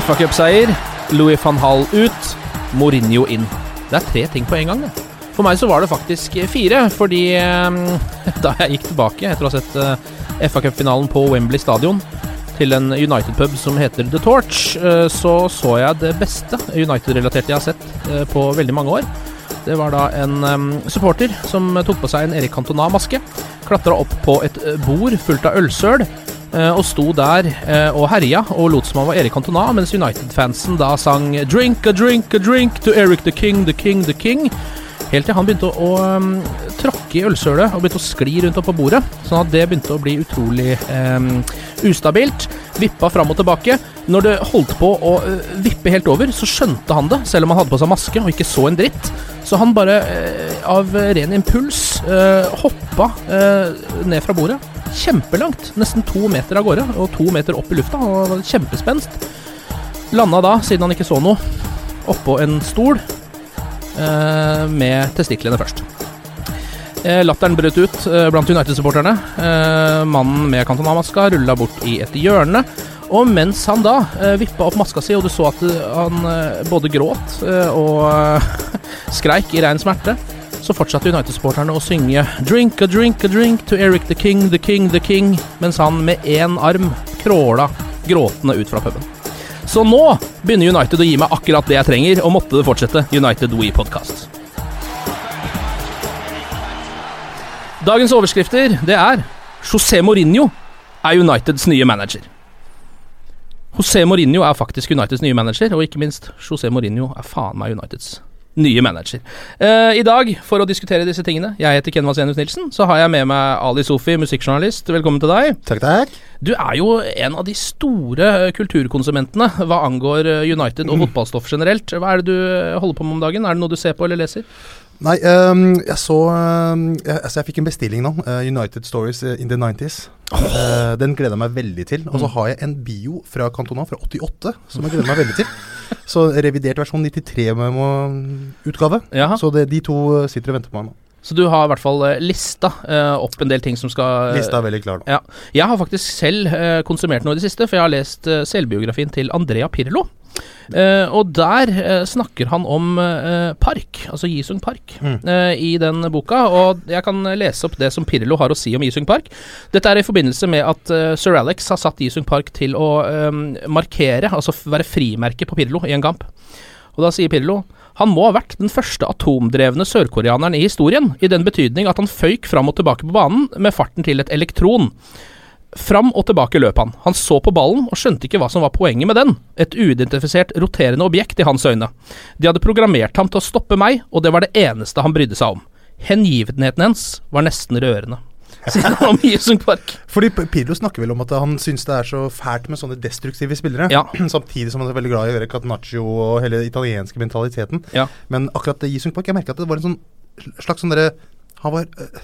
Cup-seier, Louis van Hall ut, Mourinho inn. Det er tre ting på en gang. det. For meg så var det faktisk fire, fordi eh, da jeg gikk tilbake etter å ha sett eh, FA Cup-finalen på Wembley stadion til en United-pub som heter The Torch, eh, så så jeg det beste United-relaterte jeg har sett eh, på veldig mange år. Det var da en em, supporter som tok på seg en Erik Cantona-maske, klatra opp på et bord fullt av ølsøl, og sto der eh, og herja og lot som han var Erik Cantona, mens United-fansen da sang 'Drink a drink a drink to Eric the King, the King, the King'. Helt til han begynte å, å tråkke i ølsølet og begynte å skli rundt oppå bordet. Sånn at det begynte å bli utrolig eh, ustabilt. Vippa fram og tilbake. Når det holdt på å eh, vippe helt over, så skjønte han det, selv om han hadde på seg maske og ikke så en dritt. Så han bare, eh, av ren impuls, eh, hoppa ned fra bordet. Kjempelangt. Nesten to meter av gårde, og to meter opp i lufta. Og var kjempespenst. Landa da, siden han ikke så noe, oppå en stol med testiklene først. Eh, Latteren brøt ut eh, blant United-supporterne. Eh, mannen med Cantona-maska rulla bort i et hjørne. Og mens han da eh, vippa opp maska si, og du så at eh, han eh, både gråt eh, og eh, skreik i rein smerte, så fortsatte United-supporterne å synge 'Drink a drink a drink to Eric the King, the King, the King', mens han med én arm kråla gråtende ut fra puben. Så nå begynner United å gi meg akkurat det jeg trenger, og måtte det fortsette. United We Podcast. Dagens overskrifter det er José Mourinho er Uniteds nye manager. José Mourinho er faktisk Uniteds nye manager, og ikke minst José Mourinho er faen meg Uniteds nye manager. Uh, I dag, for å diskutere disse tingene, jeg heter Ken Vasenius Nilsen, så har jeg med meg Ali Sofi, musikkjournalist. Velkommen til deg. Takk, takk. Du er jo en av de store eh, kulturkonsumentene hva angår eh, United og fotballstoff generelt. Hva er det du holder på med om dagen? Er det noe du ser på eller leser? Nei, um, jeg så um, jeg, Altså, jeg fikk en bestilling nå. Uh, United Stories eh, in the 90s. Eh, den gleder jeg meg veldig til. Og så har jeg en bio fra Cantona fra 88 som jeg gleder meg veldig til. Så revidert versjon 93-utgave. Så det, de to eh, sitter og venter på meg nå. Så du har i hvert fall eh, lista uh, opp en del ting som skal Lista er veldig klar nå. Ja. Jeg har faktisk selv uh, konsumert noe i det siste, for jeg har lest selvbiografien til Andrea Pirlo. Og der snakker han om Park, altså Jisung Park, eh, i den boka. Og jeg kan lese opp det som Pirlo har å si om Jisung Park. Dette er i forbindelse med at sir Alex har satt Jisung Park til å markere, altså være frimerke på Pirlo i en kamp. Og da sier Pirlo han må ha vært den første atomdrevne sørkoreaneren i historien, i den betydning at han føyk fram og tilbake på banen med farten til et elektron. Fram og tilbake løp han. Han så på ballen og skjønte ikke hva som var poenget med den. Et uidentifisert roterende objekt i hans øyne. De hadde programmert ham til å stoppe meg, og det var det eneste han brydde seg om. Hengivenheten hans var nesten rørende. Sier var mye som Park. Fordi Pirlo snakker vel om at han syns det er så fælt med sånne destruktive spillere. Ja. Samtidig som han er veldig glad i å gjøre Catenaccio og hele den italienske mentaliteten. Ja. Men akkurat Jisung Park, jeg merka at det var en sånn slags sånn derre Han var øh,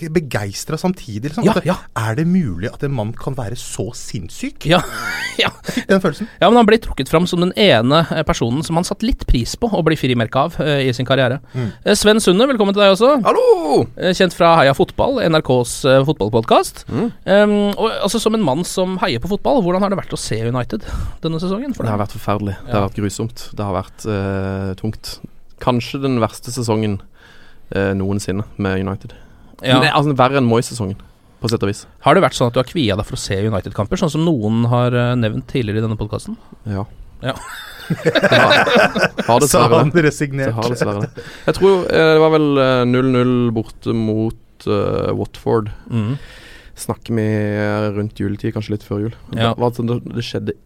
begeistra samtidig. Liksom. Ja, At ja. Er det mulig at en mann kan være så sinnssyk? Ja, ja. Den følelsen. ja, men han ble trukket fram som den ene eh, personen som han satte litt pris på å bli frimerke av uh, i sin karriere. Mm. Sven Sunde, velkommen til deg også. Hallo! Eh, Kjent fra Heia Fotball, NRKs uh, fotballpodkast. Um, og altså Som en mann som heier på fotball, hvordan har det vært å se United denne sesongen? For Det har vært forferdelig. Det har vært grusomt. Det har vært uh, tungt. Kanskje den verste sesongen eh, noensinne med United. Ja. Men det er altså Verre enn Moyes-sesongen, på sett og vis. Har det vært sånn at du har kvia deg for å se United-kamper, sånn som noen har eh, nevnt tidligere i denne podkasten? Ja. Ja. det har, dessverre han det. Det resignert. har dessverre det. Jeg tror eh, det var vel eh, 0-0 borte mot uh, Watford. Mm. Snakker vi eh, rundt juletid, kanskje litt før jul. Ja. Det, var sånn, det, det skjedde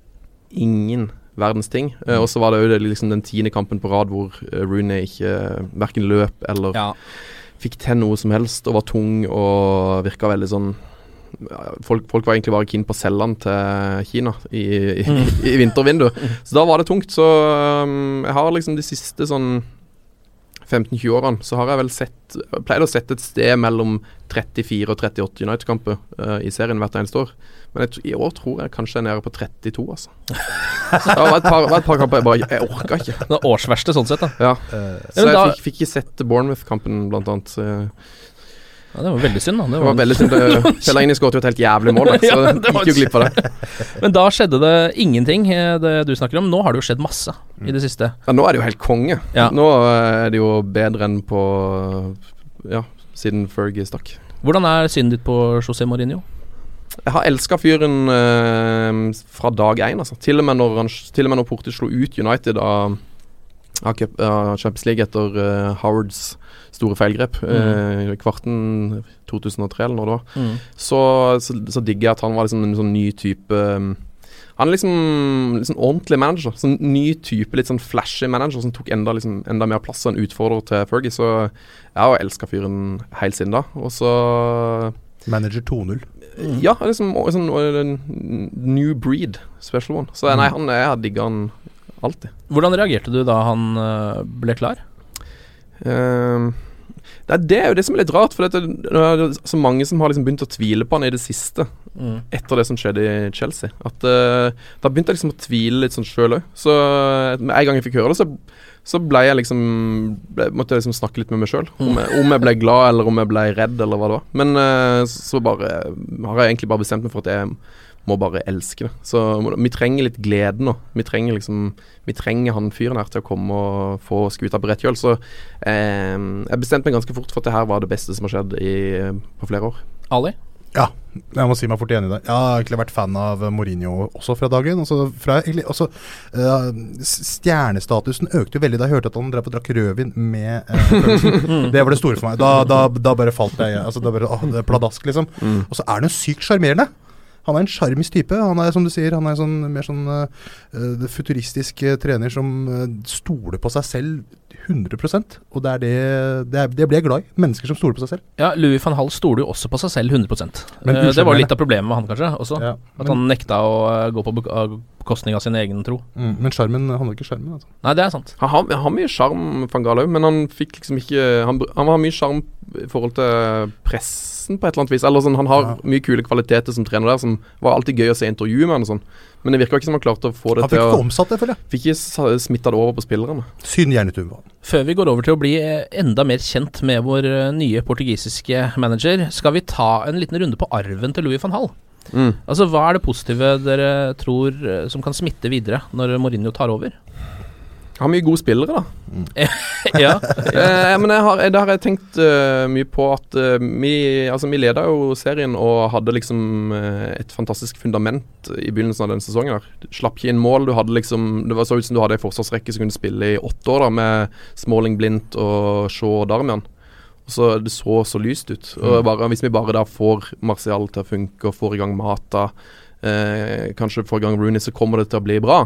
ingen verdens ting. Eh, og så var det jo det, liksom den tiende kampen på rad hvor eh, Rooney ikke uh, verken løp eller Ja. Fikk til noe som helst og var tung og virka veldig sånn folk, folk var egentlig bare keen på å selge den til Kina i, i, i vintervinduet. Så da var det tungt. Så um, jeg har liksom de siste sånn 15-20 årene så har jeg vel sett Pleid å sette et sted mellom 34 og 38 United-kamper uh, i serien hvert eneste år. Men jeg, i år tror jeg kanskje jeg er nede på 32, altså. Så det var et par, var et par kamper jeg bare Jeg orka ikke. Det er årsverste sånn sett, da. Ja. Uh, Så jeg da- fikk, fikk ikke sett Bournemouth-kampen, blant annet. Jeg- Ja, det var veldig synd, da. Det det var veldig synd. Kjell Fellaini skåret jo et helt jævlig mål, da, så Ja, det gikk jo glipp av det. Men da skjedde det ingenting, eh, det du snakker om. Nå har det jo skjedd masse i det siste. Ja, nå er det jo helt konge. Ja. Nå er det jo bedre enn på Ja, siden Fergie stakk. Hvordan er synet ditt på José Mourinho? Jeg har elska fyren eh, fra dag én, altså. Til og med når, han, til og med når Porte slo ut United av, av, Champions League etter eh, Howards store feilgrep Mm. i kvarten 2003, eller når det var, Mm. så, så, så digger jeg at han var liksom en sånn ny type um, Han er liksom, liksom ordentlig manager. Sånn ny type, litt sånn flashy manager som tok enda, liksom, enda mer plass og en utfordrer til Fergie. Så jeg har elska fyren helt siden da. Og så Manager 2-0. Ja, liksom sånn New breed, special one. Så nei, han jeg har digga han alltid. Hvordan reagerte du da han eh, ble klar? Uh, det, er, det er jo det som er litt rart, for det er, det så mange som har liksom begynt å tvile på han i det siste. Mm. Etter det som skjedde i Chelsea. At uh, Da begynte jeg liksom å tvile litt sånn sjøl òg. Så eh, med en gang jeg fikk høre det, så, så ble jeg liksom ble, Måtte jeg liksom snakke litt med meg sjøl. Om, om jeg ble glad, eller om jeg ble redd, eller hva det var. Men uh, så bare har jeg egentlig bare bestemt meg for at jeg må bare elske det. Så vi trenger litt glede nå. Vi trenger liksom Vi trenger han fyren her til å komme og få skuta på rett kjøl. Så eh, jeg bestemte meg ganske fort for at det her var det beste som har skjedd i, på flere år. Ali? Ja, jeg må si meg fort enig i det. Jeg har egentlig vært fan av Mourinho også fra dagen. Også fra, også, altså, eh, stjernestatusen økte jo veldig da jeg hørte at han drev og drakk rødvin med uh, Det var det store for meg. Da, da, da bare falt jeg altså, da bare, er Pladask, liksom. Og så er han jo sykt sjarmerende. Han er en sjarmisk type. Han er som du sier, han er sånn, mer sånn uh, futuristisk eh, trener som eh, stoler på seg selv 100 Og det er det, det, er, det blir jeg glad i. Mennesker som stoler på seg selv. Ja, Louis van Hall stoler jo også på seg selv 100 Men Eh, Det var litt av problemet med han, kanskje. også Ja, At han nekta å eh, gå på bekostning av sin egen tro. Mm, men sjarmen handler ikke sjarmen, altså. Nei, det er sant. Han har, han har mye sjarm, van Gaal òg, men han fikk liksom ikke Han, han har mye sjarm i forhold til pressen på et eller annet vis. Eller sånn, Han har Ja. mye kule kvaliteter som trener der, som var alltid gøy å se intervju med han og sånn. Men det virka ikke som han klarte å få det Han fikk ikke omsatt det, føler jeg. Fikk ikke smitta det over på spillerne. Synd Hjernetuva. Før vi går over til å bli eh, enda mer kjent med vår eh, nye portugisiske manager, skal vi ta en liten runde på arven til Louis van Hall. Mm. Altså, Hva er det positive dere tror eh, som kan smitte videre når Mourinho tar over? Har mye gode spillere, da. ja, eh, men jeg har, det har jeg tenkt uh, mye på at uh, vi Altså, vi leda jo serien og hadde liksom uh, et fantastisk fundament i begynnelsen av den sesongen. der. Slapp ikke inn mål. Du hadde liksom Det var så ut som du hadde ei forsvarsrekke som kunne spille i åtte år, da med Smalling, Blindt og Shaw og Darmian. Og så Det så så lyst ut. Og bare, Hvis vi bare da får Martial til å funke og får i gang Mata, eh, kanskje får i gang Rooney, så kommer det til å bli bra.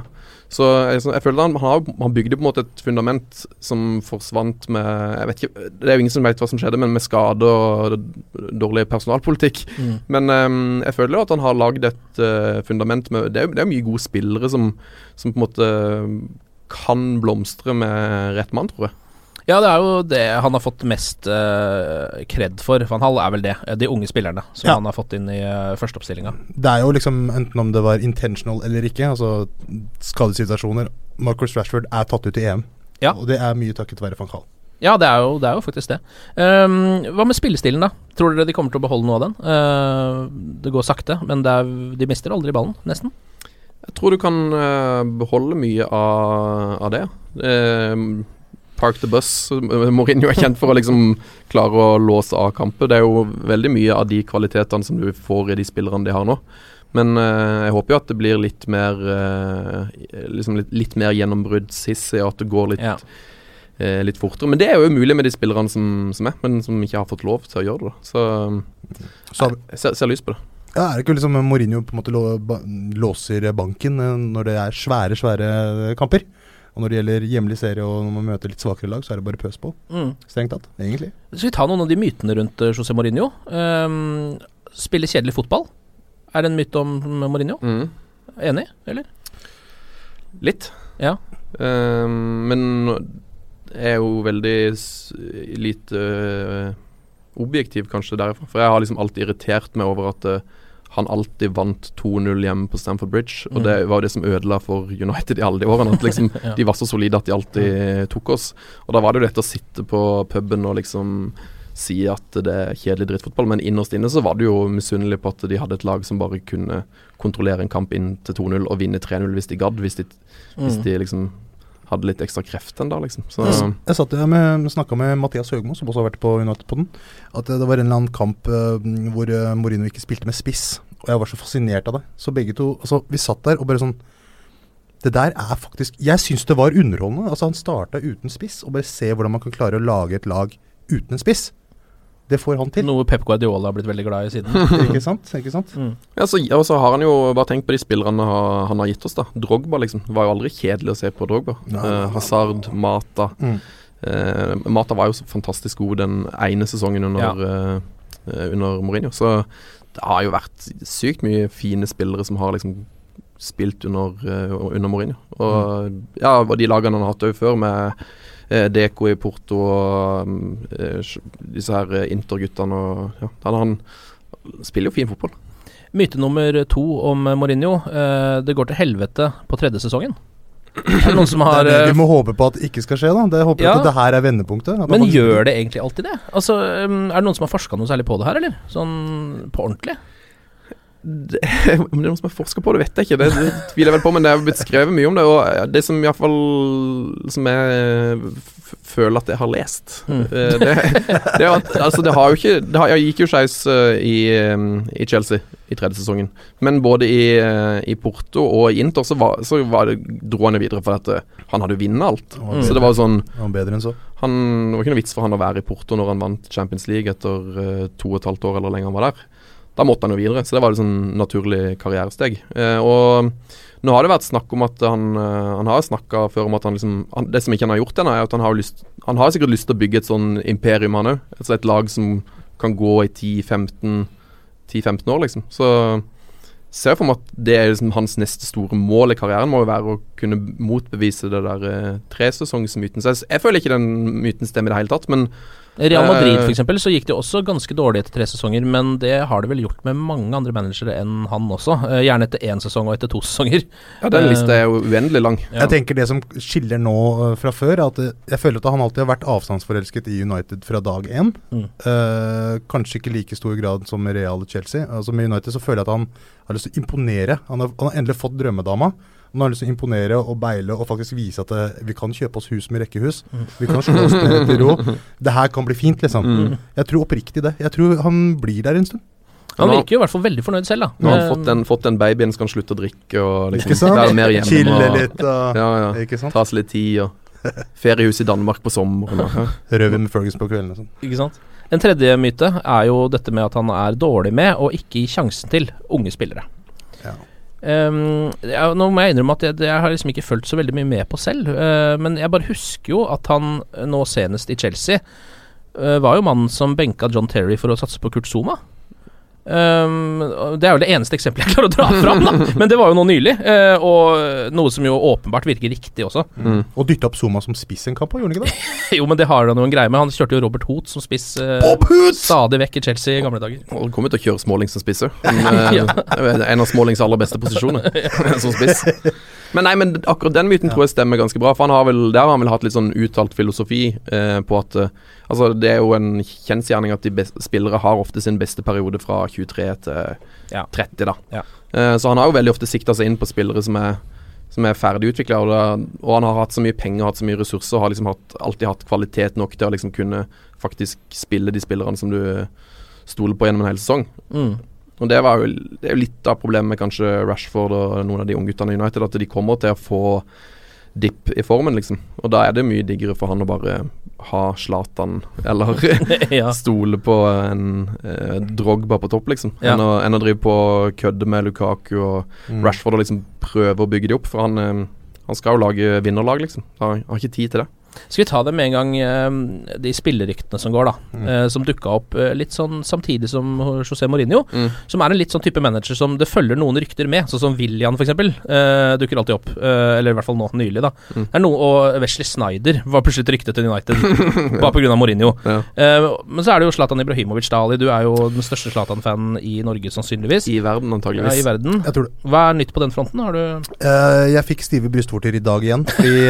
Så jeg, jeg føler han han bygde på en måte et fundament som forsvant med jeg vet ikke, Det er jo ingen som vet hva som skjedde, men med skade og dårlig personalpolitikk. Men um, jeg føler jo at han har lagd et uh, fundament med Det er jo mye gode spillere som, som på en måte kan blomstre med rett mann, tror jeg. Ja, det er jo det han har fått mest uh, kred for. Van Hall er vel det. De unge spillerne som Ja. han har fått inn i uh, førsteoppstillinga. Det er jo liksom enten om det var intentional eller ikke, altså skadesituasjoner. Marcus Rashford er tatt ut i EM, Ja. og det er mye takket være van Hall. Ja, det er, jo, det er jo faktisk det. Um, hva med spillestilen, da? Tror dere de kommer til å beholde noe av den? Uh, det går sakte, men det er, de mister aldri ballen, nesten. Jeg tror du kan uh, beholde mye av, av det. Eh, Park the bus. Mourinho er kjent for å liksom klare å låse av kamper. Det er jo veldig mye av de kvalitetene som du får i de spillerne de har nå. Men eh, jeg håper jo at det blir litt mer eh, liksom litt, litt mer gjennombruddshissig, og at det går litt, Ja. eh, litt fortere. Men det er jo umulig med de spillerne som, som er, men som ikke har fått lov til å gjøre det. Så Så jeg ser, ser lyst på det. ja, er det ikke liksom Mourinho på en måte låser banken eh, når det er svære, svære kamper? Og når det gjelder hjemlig serie og når man møter litt svakere lag, så er det bare pøs på. Mm. Strengt tatt, egentlig. Skal vi ta noen av de mytene rundt eh, José Mourinho? Um, spille kjedelig fotball er en myte om Mourinho. Mm. Enig, eller? Litt. Ja. Um, men jeg er jo veldig lite øh, objektiv kanskje derfra. For jeg har liksom alltid irritert meg over at øh, han alltid vant 2-0 hjemme på Stamford Bridge. Og Mm. det var jo det som ødela for United i alle de årene. At liksom Ja. de var så solide at de alltid tok oss. Og da var det jo dette å sitte på puben og liksom si at det er kjedelig drittfotball, men innerst inne så var det jo misunnelig på at de hadde et lag som bare kunne kontrollere en kamp inn til 2-0 og vinne 3-0 hvis de gadd. Hvis de, hvis Mm. de liksom hadde litt ekstra kreft den der, liksom. Så Jeg, jeg med, snakka med Mathias Høgmo, som også har vært på United-poden, at det var en eller annen kamp uh, hvor eh, Mourinho ikke spilte med spiss. Og jeg var så fascinert av det. Så begge to Altså, vi satt der og bare sånn Det der er faktisk Jeg syns det var underholdende. Altså, han starta uten spiss, og bare se hvordan man kan klare å lage et lag uten en spiss. Det får han til. Noe Pep Guardiola har blitt veldig glad i siden. ikke sant? Ikke sant? Mm. Ja, så, og så har han jo bare tenkt på de spillerne ha- han har gitt oss, da. Drogba, liksom. Det var jo aldri kjedelig å se på Drogba. Nei, Eh. Hazard, Mata. Mm. Eh, Mata var jo så fantastisk god den ene sesongen under, ja. eh, under Mourinho. Så det har jo vært sykt mye fine spillere som har liksom spilt under, eh, under Mourinho. Og ja, og de lagene han har hatt òg før, med eh, Deco i Porto og mm, eh, disse her eh, Inter-guttene og ja, han, han spiller jo fin fotball. Myte nummer to om Mourinho. eh, det går til helvete på tredje sesongen. Er noen som har det er det vi må håpe på at det ikke skal skje, da. Det håper Ja. at det her er vendepunktet. At Men gjør det egentlig alltid det? Altså, um, Er det noen som har forska noe særlig på det her, eller? Sånn på ordentlig? Det, Om det er noen som har forska på det, vet jeg ikke. Det, det tviler jeg vel på, men det er blitt skrevet mye om det. Og det som iallfall Som jeg f- føler at jeg har lest Mm. eh, det, det, er at, altså det har jo ikke Det har, jeg gikk jo skeis eh, i, eh, i Chelsea i tredje sesongen. Men både i, eh, i Porto og i Inter så, var, så var det, dro han jo videre for at han hadde vunnet alt. Mm. Så det var jo sånn Han bedre enn så. han, Det var ikke noe vits for han å være i Porto når han vant Champions League etter to og et halvt år eller lenger han var der. Da måtte han jo videre, så det var et sånn naturlig karrieresteg. Eh, og nå har det vært snakk om at han eh, Han har snakka før om at han liksom han, Det som ikke han har gjort ennå, er at han har lyst Han har sikkert lyst til å bygge et sånn imperium, han òg. Altså et lag som kan gå i 10-15 10-15 år, liksom. Så ser jeg for meg at det er liksom hans neste store mål i karrieren må jo være å kunne motbevise det der eh, tresesongsmyten. Så jeg, jeg føler ikke den myten stemmer i det hele tatt, men Real Madrid Eh, for eksempel, så gikk det også ganske dårlig etter tre sesonger, men det har det vel gjort med mange andre managere enn han også. Eh, gjerne etter én sesong og etter to sesonger. ja, den Eh, lista er jo uendelig lang. Ja. Jeg tenker Det som skiller nå fra før, er at jeg føler at han alltid har vært avstandsforelsket i United fra dag én. Mm. Eh, kanskje ikke i like stor grad som Real Chelsea. Altså Med United så føler jeg at han har lyst til å imponere. Han har, han har endelig fått drømmedama. Han har lyst til å imponere og beile og faktisk vise at det, vi kan kjøpe oss hus med rekkehus. Vi kan slå oss ned til ro. Det her kan bli fint, liksom. Mm. Jeg tror oppriktig det. Jeg tror han blir der en stund. Han Nå- virker jo i hvert fall veldig fornøyd selv, da. Nå har han Eh, fått den, fått den babyen, skal han slutte å drikke og liksom Ikke sant? være mer hjemme. Chille litt og Ja, ja. Ikke sant? Ta seg litt tid og feriehus i Danmark på sommeren. Rødvin med Ferguson på kvelden og sånn. Ikke sant? En tredje myte er jo dette med at han er dårlig med og ikke gi sjansen til unge spillere. Ehm, ja, nå må jeg innrømme at jeg, jeg har liksom ikke fulgt så veldig mye med på selv. uh, men jeg bare husker jo at han eh, nå senest i Chelsea uh, var jo mannen som benka John Terry for å satse på Kurt Zuma. Um, det er jo det eneste eksempelet jeg klarer å dra fram, da. Men det var jo nå nylig, Uh, og noe som jo åpenbart virker riktig også. Mm. Og dytte opp Zuma som spiss en kamp, gjorde han ikke det? Jo, men det har han jo en greie med. Han kjørte jo Robert Hoot som spiss uh, stadig vekk i Chelsea i gamle dager. Han kommer til å kjøre Småling som spiss òg. En av Smålings aller beste posisjoner som spiss. Men nei, men akkurat den myten tror jeg stemmer ganske bra. For han har vel, der har han vel hatt litt sånn uttalt filosofi eh, på at eh, Altså, det er jo en kjensgjerning at de best, spillere har ofte sin beste periode fra 23 til Ja. 30, da. Ja. Eh, så han har jo veldig ofte sikta seg inn på spillere som er som er ferdig utvikla, og, og han har hatt så mye penger hatt så mye ressurser og har liksom hatt, alltid hatt kvalitet nok til å liksom kunne faktisk spille de spillerne som du stoler på gjennom en hel sesong. Mm. Og det, var jo, det er jo litt av problemet med kanskje Rashford og noen av de ungguttene i United, at de kommer til å få dipp i formen, liksom. Og da er det mye diggere for han å bare ha Zlatan, eller ja. stole på en eh, Drogba på topp, liksom. Ja. Enn, å, enn å drive på og kødde med Lukaku og Mm. Rashford og liksom prøve å bygge de opp. For han, eh, han skal jo lage vinnerlag, liksom. Han har ikke tid til det. Skal vi ta det med en gang, eh, de spilleryktene som går, da. Mm. eh, som dukka opp eh, litt sånn samtidig som José Mourinho. Mm. Som er en litt sånn type manager som det følger noen rykter med, sånn som William f.eks. Uh, dukker alltid opp. Uh, eller i hvert fall nå nylig, da. Mm. Er noe, og Wesley Snyder var plutselig et rykte til United, bare pga. Mourinho. Ja. Uh, men så er det jo Zlatan Ibrahimovic Dali. Du er jo den største Zlatan-fanen i Norge, sannsynligvis. I verden, antageligvis. ja. I verden. Jeg tror det. Hva er nytt på den fronten? Har du uh, jeg fikk stive brystvorter i dag igjen. Fordi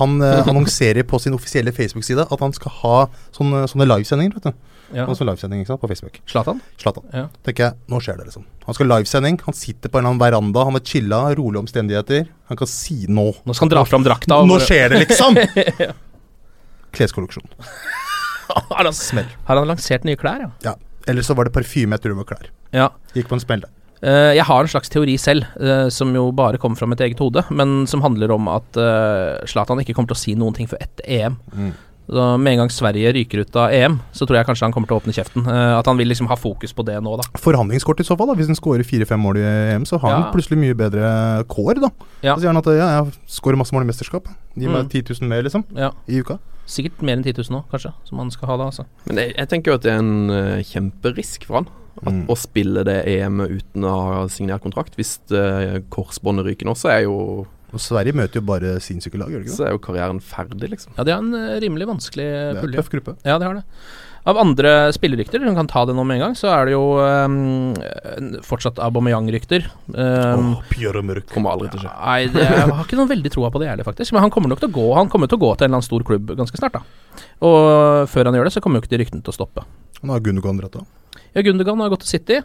han eh, annonserer på sin offisielle Facebook-side at han skal ha sånne, sånne livesendinger. vet du. ja. Skal livesending ikke sant, på Facebook. Zlatan? Zlatan. Ja. tenker jeg, nå skjer det, liksom. Han skal livesending. Han sitter på en eller annen veranda, han har chilla, rolige omstendigheter. Han kan si nå. Nå skal han dra fram drakta. Nå skjer det, liksom! Kleskolleksjon. har, han, har han lansert nye klær, ja? Ja. Eller så var det parfyme jeg tror det var klær. ja. Gikk på en smell der. Eh, jeg har en slags teori selv, eh, som jo bare kommer fra mitt eget hode, men som handler om at eh, Zlatan ikke kommer til å si noen ting før etter EM. Mm. Så Med en gang Sverige ryker ut av EM, så tror jeg kanskje han kommer til å åpne kjeften. At han vil liksom ha fokus på det nå, da. Forhandlingskort i så fall, da. Hvis han scorer fire-fem mål i EM, så har Ja. han plutselig mye bedre kår, da. Ja. Så sier han at ja, jeg scorer masse mål i mesterskap. Gi meg Mm. 10 000 mer, liksom. Ja. I uka. Sikkert mer enn 10 000 nå, kanskje, som han skal ha da, altså. Men jeg, jeg tenker jo at det er en uh, kjemperisk for han. At, Mm. Å spille det EM-et uten å ha signert kontrakt. Hvis uh, korsbåndet ryker nå, så er jo, Og Sverige møter jo bare sinnssyke lag, gjør de ikke det? så er jo karrieren ferdig, liksom. Ja, de har en eh, rimelig vanskelig er pulje. tøff gruppe. Ja, det har det. Av andre spillerykter, som kan ta det nå med en gang, så er det jo um, fortsatt Aubameyang-rykter. Um, oh. Kommer aldri til å skje. Nei, det, jeg har ikke noen veldig troa på det heller, faktisk. Men han kommer nok til å gå Han kommer til å gå til en eller annen stor klubb ganske snart, da. Og før han gjør det, så kommer jo ikke de ryktene til å stoppe. Han har Gundogan dratt av. Ja, Gundogan har gått til City.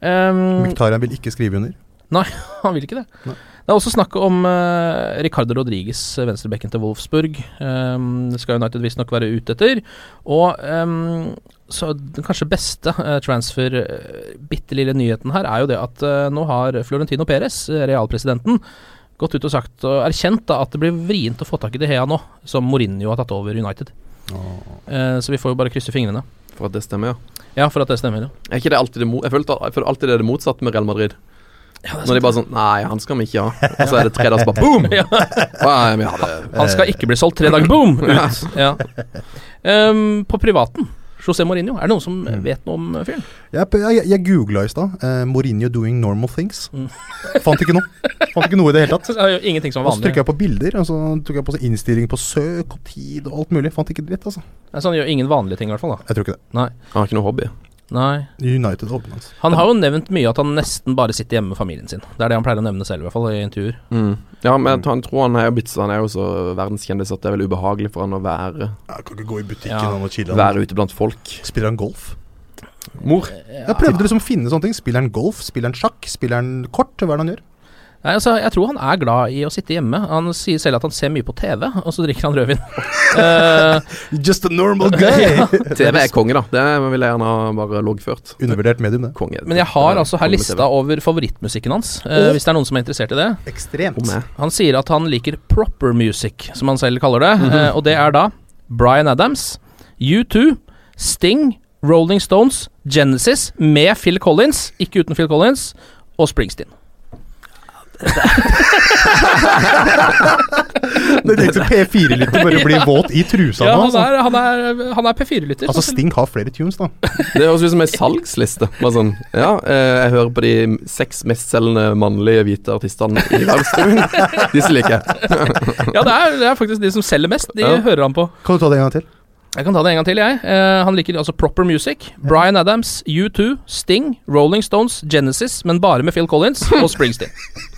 Um, Mkhitaryan vil ikke skrive under. Nei, han vil ikke det. Nei. Det er også snakk om uh, Ricardo Rodriguez, venstrebekken til Wolfsburg. Um, det skal United visstnok være ute etter. Og um, så den kanskje beste uh, transfer, uh, bitte lille nyheten her, er jo det at uh, nå har Florentino Perez, realpresidenten, gått ut og sagt og erkjent da, at det blir vrient å få tak i De Hea nå, som Mourinho har tatt over United. Uh, så vi får jo bare krysse fingrene. For at det stemmer, ja. Ja, for at det stemmer. ja. Er ikke det alltid det, jeg føler, jeg føler alltid det er det motsatte med Real Madrid. Når de bare sånn Nei, han skal vi ikke ha. Og så er det tre dager så bare boom! Ja. Nei, Han skal ikke bli solgt tre dager, boom! Ut. Ja. Um, på privaten, José Mourinho, er det noen som vet noe om fyren? Jeg, jeg, jeg googla i stad. eh, Mourinho doing normal things. Mm. Fant ikke noe. Fant ikke noe i det hele tatt. Jo ingenting som er Og så vanlig. trykka jeg på bilder, og så trykka jeg på sånn innstilling på søk og tid og alt mulig. Fant ikke dritt, altså. Så sånn, han gjør ingen vanlige ting, i hvert fall. da Jeg tror ikke det. Nei. Han har ikke noe hobby. Nei. United holdt hans. Han har jo nevnt mye at han nesten bare sitter hjemme med familien sin. Det er det han pleier å nevne selv, i hvert fall, i intervjuer. Mm. Ja, men han tror han er blitt Han er jo så verdenskjendis at det er vel ubehagelig for han å være Jeg kan ikke gå i butikken Ja. og chille. Være ute blant folk. Spiller han golf? Mor. Jeg prøvde liksom å finne sånne ting. Spiller han golf? Spiller han sjakk? Spiller han kort? Hva er det han gjør? Nei, altså, Jeg tror han er glad i å sitte hjemme. Han sier selv at han ser mye på TV, og så drikker han rødvin. uh, Just a normal guy! TV er konge, da. Det vil jeg gjerne ha bare loggført. Undervurdert medium, det. Konge. men jeg har altså her lista over favorittmusikken hans, eh, hvis det er noen som er interessert i det. Ekstremt. Han sier at han liker proper music, som han selv kaller det. eh, og det er da Bryan Adams, U2, Sting, Rolling Stones, Genesis med Phil Collins, ikke uten Phil Collins, og Springsteen. Det er liksom P4-lytter bare blir våt i trusa Ja, nå. han Altså, er, han er, han er P4-lytter. altså Sting har flere tunes, da. Det høres ut som ei salgsliste. Bare sånn Ja, eh, jeg hører på de seks mestselgende mannlige hvite artistene i verdensrevyen. Disse liker jeg. Ja, det er, det er faktisk de som selger mest. De Ja. hører han på. Kan du ta det en gang til? Jeg kan ta det en gang til, jeg. Eh, han liker altså Proper Music, Bryan Adams, U2, Sting, Rolling Stones, Genesis, men bare med Phil Collins, og Springsteen.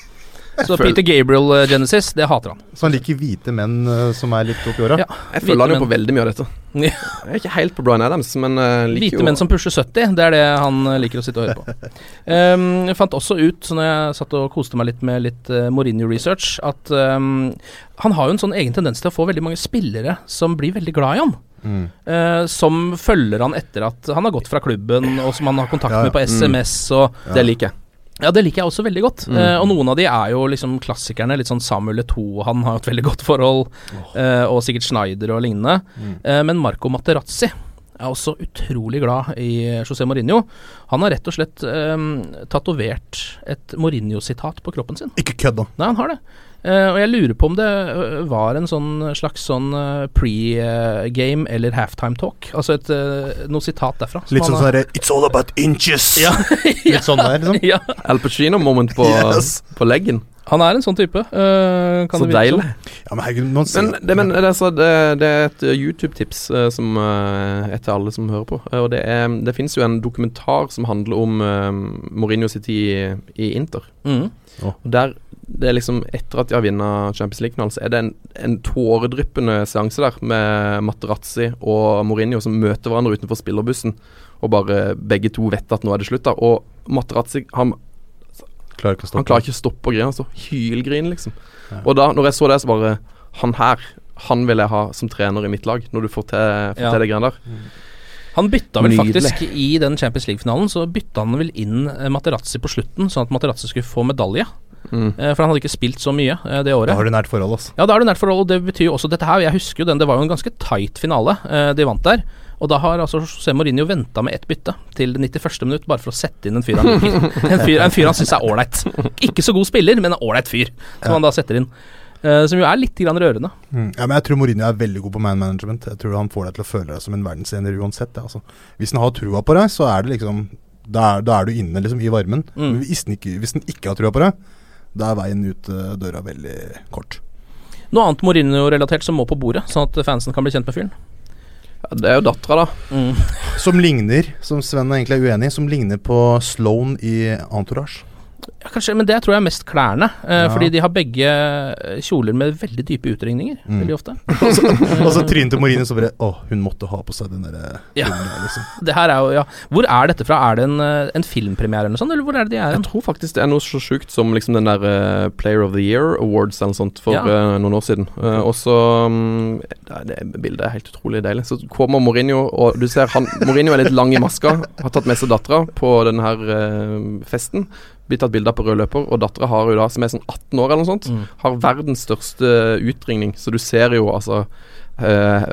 Så Peter Gabriel uh, Genesis, det hater han. Så han liker hvite menn uh, som er litt oppi åra? Ja. Jeg føler han jo på veldig mye av dette. Jeg er ikke helt på Bryan Adams, men uh, liker Hvite jo menn som pusher 70, det er det han liker å sitte og høre på. Um, jeg fant også ut, så når jeg satt og koste meg litt med litt uh, Mourinho-research, at um, han har jo en sånn egen tendens til å få veldig mange spillere som blir veldig glad i han. Mm. Uh, som følger han etter at han har gått fra klubben, og som han har kontakt Ja, ja. med på SMS. Og, Det liker jeg. Ja, det liker jeg også veldig godt. Mm. Eh, og noen av de er jo liksom klassikerne. Litt sånn Samuel Eto'o, han har jo et veldig godt forhold. eh, og sikkert Schneider og lignende. Mm. Eh, men Marco Materazzi er også utrolig glad i José Mourinho. Han har rett og slett um, tatovert et Mourinho-sitat på kroppen sin. Ikke kødd, da. Nei, han har det. Eh, og jeg lurer på om det øh, var en sånn slags sånn øh, pre-game eller halftime talk. Altså et, uh, noe sitat derfra. Litt sånn sånn It's all about inches! Ja, Litt sånn der, liksom. ja. Al Pacino-moment på, Yes. på leggen. Han er en sånn type. Uh, kan Så deilig. Ja, men herregud, man ser Men, det, men det, er så, det, det er et uh, YouTube-tips uh, som uh, er til alle som hører på. Uh, og Det, er, det finnes jo en dokumentar som handler om uh, Mourinho City i, i Inter. Mhm. Og der det er liksom Etter at de har vunnet Champions League-finalen, så er det en, en tåredryppende seanse der med Materazzi og Mourinho som møter hverandre utenfor spillerbussen, og bare begge to vet at nå er det slutt. da Og Materazzi han, Klarer ikke å stoppe. han klarer ikke å stoppe å grine. Han står hylgrin, liksom. Og da når jeg så det, så bare Han her, han vil jeg ha som trener i mitt lag, når du får til, får Ja. til det greiene der. Han bytta vel Nydelig. faktisk i den Champions League-finalen, så bytta han vel inn eh, Materazzi på slutten, sånn at Materazzi skulle få medalje. Mm. Eh, for han hadde ikke spilt så mye eh, det året. Da har du nært forhold, altså. Ja, da har du nært forhold, og det betyr jo også dette her. Jeg husker jo den, det var jo en ganske tight finale de vant der. Og da har altså José Mourinho venta med ett bytte til det 91. minutt, bare for å sette inn en fyr han liker. En fyr, en fyr han syns er ålreit. Ikke så god spiller, men en ålreit fyr, som han da setter inn. Eh, som jo er litt grann rørende. Mm. Ja, men Jeg tror Mourinho er veldig god på man management. Jeg tror Han får deg til å føle deg som en verdensener uansett. Ja, altså. Hvis han har trua på deg, så er det liksom Da er, da er du inne liksom i varmen. Mm. Men hvis han, ikke, hvis han ikke har trua på deg, da er veien ut uh, døra veldig kort. Noe annet Mourinho-relatert som må på bordet, sånn at fansen kan bli kjent med fyren. Ja, det er jo dattera, da. Mm. Som ligner, som Sven egentlig er uenig i, som ligner på Sloan i Entourage. Ja, kanskje, men det tror jeg er mest klærne. Eh, Ja. Fordi de har begge eh, kjoler med veldig dype utringninger. Mm. Veldig ofte. Og så trynet til Mourinho så bare Å, hun måtte ha på seg den derre Ja. der, liksom. Det her er jo, ja Hvor er dette fra? Er det en, eh, en filmpremiere eller noe sånt, eller hvor er det de er? Jeg tror faktisk det er noe så sjukt som liksom den der uh, Player of the Year Awards eller noe sånt for Ja. uh, noen år siden. Uh, og så um, det, det bildet er helt utrolig deilig. Så kommer Mourinho, og du ser han Mourinho er litt lang i maska, har tatt med seg dattera på denne her eh, festen. Blitt tatt bilder på rød løper, og dattera har jo da, som er sånn 18 år eller noe sånt, Mm. har verdens største utringning. Så du ser jo altså Uh,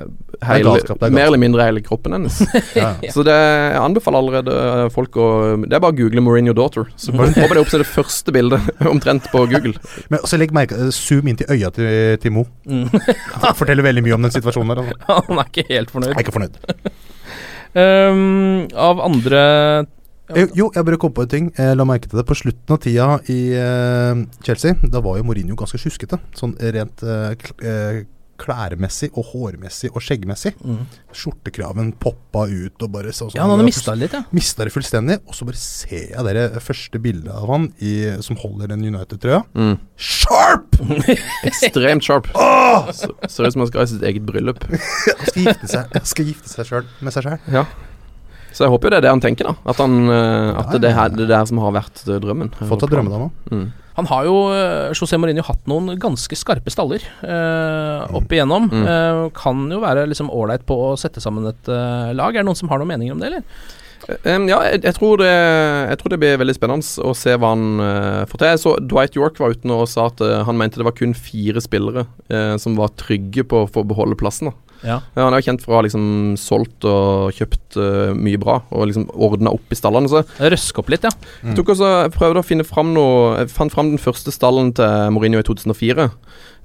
hele, galskap, er mer eller mindre hele kroppen hennes. Ja. Så det, jeg anbefaler allerede eh, folk å Det er bare å google Mourinho daughter. Så håper det opp som det første bildet omtrent på Google. Men også legg merke eh, Zoom inn til øya til, til Mo. Mm. Forteller veldig mye om den situasjonen der. Altså. Han er ikke helt fornøyd. Jeg er ikke fornøyd. Um, av andre Eh, Jo, jeg bare kom på en ting. Jeg la merke til det. På slutten av tida i uh, Chelsea, da var jo Mourinho ganske sjuskete. Sånn rent uh, klærmessig og hårmessig og skjeggmessig. Mm. Skjortekraven poppa ut og bare sånn Ja, han hadde mista det litt, ja. Mista det fullstendig. Og så bare ser jeg det første bildet av han i, som holder den United-trøya. Mm. Sharp! Ekstremt sharp. Så- Ser ut som han skal ha sitt eget bryllup. Han skal gifte seg, han skal gifte seg selv, med seg sjøl. Ja. Så jeg håper jo det er det han tenker, da. At, han, eh, at Ja, det, ja, er ja. det er det her som har vært drømmen. Jeg Fått av håper da drømmedama. Mm. Han har jo, eh, José Mourinho, hatt noen ganske skarpe staller eh, opp igjennom. Mm. Eh, kan jo være liksom ålreit på å sette sammen et eh, lag. Er det noen som har noen meninger om det, eller? Um, ja, jeg, jeg, tror det, jeg tror det blir veldig spennende å se hva han uh, får til. Jeg så Dwight York var ute og sa at uh, han mente det var kun fire spillere uh, som var trygge på å få beholde plassen. da Ja. han er jo kjent for å ha liksom solgt og kjøpt uh, mye bra, og liksom ordna opp i stallene. Så Røske opp litt, ja. jeg tok også, jeg prøvde å finne fram noe Jeg fant fram den første stallen til Mourinho i 2004.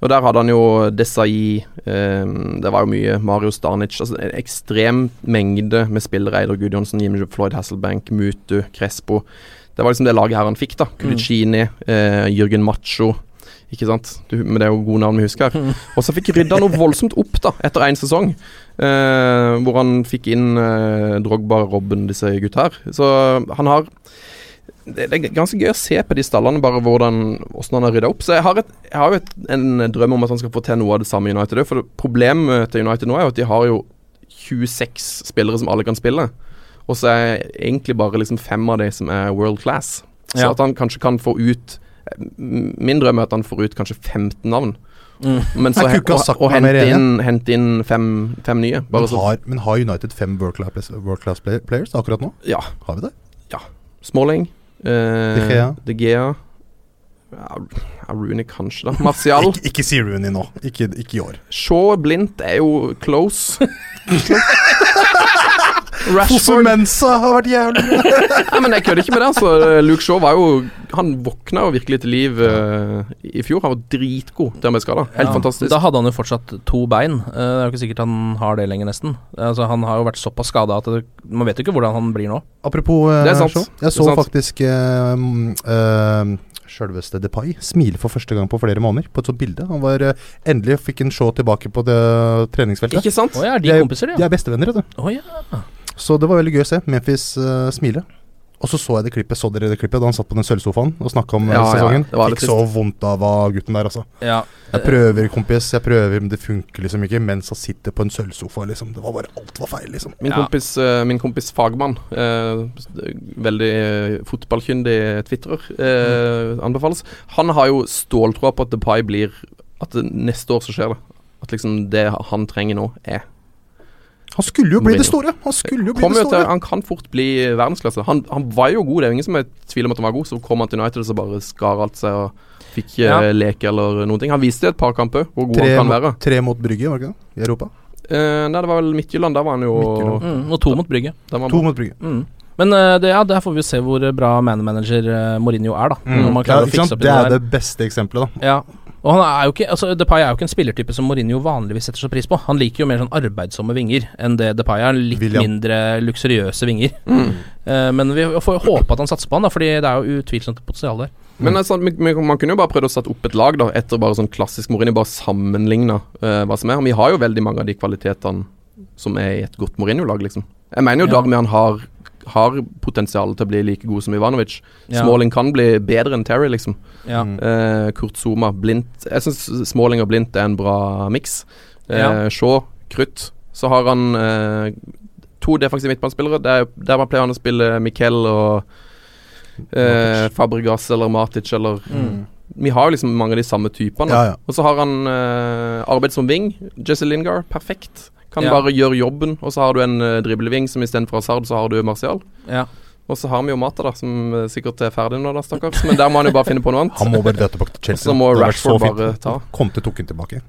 Og der hadde han jo Desai um, Det var jo mye Mario Starnic. Altså en ekstrem mengde med spillere. Eider Gudjonsen, Jimmy Floyd Hasselbank, Mutu, Crespo. Det var liksom det laget her han fikk, da. Kulicini, eh, Jørgen Macho. Ikke sant? Du, men det er jo gode navn vi husker. Og så fikk rydda noe voldsomt opp da etter én sesong. Eh, hvor han fikk inn eh, Drogba, Robben, disse gutta her. Så han har det, det er ganske gøy å se på de stallene, bare hvordan, hvordan han har rydda opp. Så jeg har, et, jeg har jo et, en drøm om at han skal få til noe av det samme i United. For problemet til United nå er jo at de har jo 26 spillere som alle kan spille. Og så er egentlig bare liksom fem av de som er world class. Så Ja. at han kanskje kan få ut Min drøm er at han får ut kanskje 15 navn. Men så Jeg kunne ikke ha og, sagt og hente inn, hente inn fem, fem nye. Bare Men har, men har United fem world class, world class players akkurat nå? Ja. Har vi det? Ja. Smalling. Eh, De Gea. De Gea. Ja, ja, Rooney kanskje, da. Martial. Ikke, ikke si Rooney nå. Ikke, ikke i år. Shaw Blindt er jo close. Fosumensa har vært jævlig. Nei, men Jeg kødder ikke med det. altså Luke Shaw var jo Han våkna jo virkelig til liv uh, i fjor. Han var dritgod til han ble skada. Helt Ja, fantastisk. Da hadde han jo fortsatt to bein. Uh, Det er jo ikke sikkert han har det lenger, nesten. Altså, han har jo vært såpass skada at det, man vet jo ikke hvordan han blir nå. Apropos uh, sant. Jeg så faktisk uh, Sjølveste Depay smile for første gang på flere måneder på et sånt bilde. Han var endelig fikk en show tilbake på det treningsfeltet. Ikke sant? Oh, ja, er de er- kompiser, De de? Er bestevenner, vet du. Oh, ja. Så det var veldig gøy å se. Memphis uh, smile. Og så så jeg det klippet Så dere det klippet da han satt på den sølvsofaen og snakka om eh, Ja, sesongen? Ja, Fikk så vondt av gutten der, altså. ja. Jeg prøver, kompis, jeg prøver, men det funker liksom ikke. Mens han sitter på en sølvsofa, liksom. Det var bare Alt var feil, liksom. Min, Ja. kompis, eh, min kompis fagmann, eh, veldig fotballkyndig tvitrer, eh, anbefales. Han har jo ståltroa på at Depay blir At neste år så skjer det. At liksom det han trenger nå, er Han skulle jo bli det store! Han skulle jo bli Kommer det jo til, han kan fort bli verdensklasse. Han, han var jo god, det er jo ingen som er tvil om at han var god. Så kom han til United og så bare skar alt seg og fikk Ja. eh, leke eller noen ting. Han viste jo et par kamper hvor god Tre, han kan mot, være. tre mot Brygge, var det ikke det? I Europa. Eh, nei, det var vel Midtjylland. Der var han jo Mm, og to mot Brygge. To bra. mot Brygge. Mm. Men eh, det, ja, der får vi jo se hvor bra man-manager eh, Mourinho er, da. Mm. Når man Ja, å fikse opp i det det er det beste eksempelet, da. Ja. Og han er jo ikke altså Depay er jo ikke en spillertype som Mourinho vanligvis setter så pris på. Han liker jo mer sånn arbeidsomme vinger enn det Depay er. Litt William. mindre luksuriøse vinger. Mm. Uh, men vi får jo håpe at han satser på han, da fordi det er jo utvilsomt et potensial der. Men altså, man kunne jo bare prøvd å sette opp et lag da etter bare sånn klassisk Mourinho. Bare sammenligne uh, hva som er. Vi har jo veldig mange av de kvalitetene som er i et godt Mourinho-lag, liksom. Jeg mener jo Ja. Darmian har, har potensial til å bli like god som Ivanovic. Ja. Smalling kan bli bedre enn Terry, liksom. Ja. Mm. Eh, Kurt Zuma, Blindt Jeg syns Smalling og Blindt er en bra miks. Eh, Ja. Shaw, Krutt. Så har han eh, to defensive midtbanespillere. Der, der man pleier han å spille Miquel og eh, Fabregas eller Matic eller Mm. Vi har liksom mange av de samme typene. Ja, ja. Og så har han uh, arbeid som wing. Jesse Lingard, perfekt. Kan Ja. bare gjøre jobben. Og så har du en uh, dribleving som istedenfor Hazard, så har du Martial. Ja. Og så har vi jo Mata, da, som eh, sikkert er ferdig nå, da, stakkars. Men der må han jo bare finne på noe annet. Han må bare dra tilbake til Chelsea. Og så må Rashford bare ta. Conte tok han tilbake.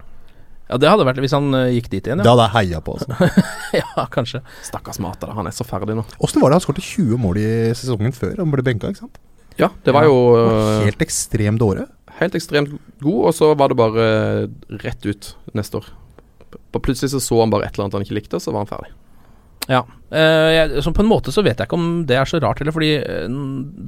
ja, det hadde vært hvis han uh, gikk dit igjen, Det hadde jeg heia på. Altså. ja, kanskje. Stakkars Mata, da. Han er så ferdig nå. Åssen var det han skåret 20 mål i sesongen før han ble benka? ikke sant? Ja, det var Ja. jo uh, Helt ekstremt dårlig. helt ekstremt god, og så var det bare rett ut neste år. Plutselig så så han bare et eller annet han ikke likte, så var han ferdig. Ja. Eh, jeg, så på en måte så vet jeg ikke om det er så rart heller, fordi eh,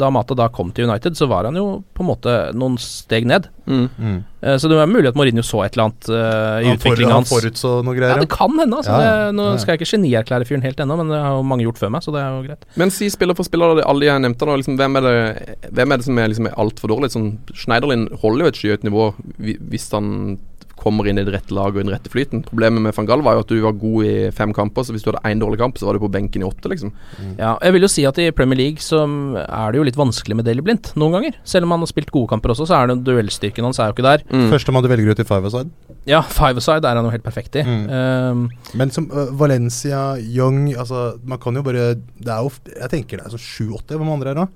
da Mata da kom til United, så var han jo på en måte noen steg ned. Mm. Eh, så det er mulig at Mourinho så et eller annet uh, i utviklinga hans. han forutså noe Ja, det kan hende. Altså. Ja, ja. Det, nå Ja, ja. skal jeg ikke genierklære fyren helt ennå, men det har jo mange gjort før meg, så det er jo greit. Men si spiller for spiller, alle de jeg nevnte nå, liksom, hvem, er det, hvem er det som er, liksom, altfor dårlig? Sånn, Schneiderlin holder jo et skyhøyt nivå hvis han kommer inn i det rette laget og i den rette flyten. Problemet med van Gaal var jo at du var god i fem kamper, så hvis du hadde én dårlig kamp, så var du på benken i åtte, liksom. Ja, jeg vil jo si at i Premier League så er det jo litt vanskelig med Daily Blind noen ganger. Selv om han har spilt gode kamper også, så er det duellstyrken hans er jo ikke der. Mm. Førstemann du velger ut i five-a-side. Ja, five-a-side er han jo helt perfekt i. Mm. Um, Men som uh, Valencia, Young altså, Man kan jo bare Det er jo Jeg tenker det er sånn sju-åtte. Hvem andre er da?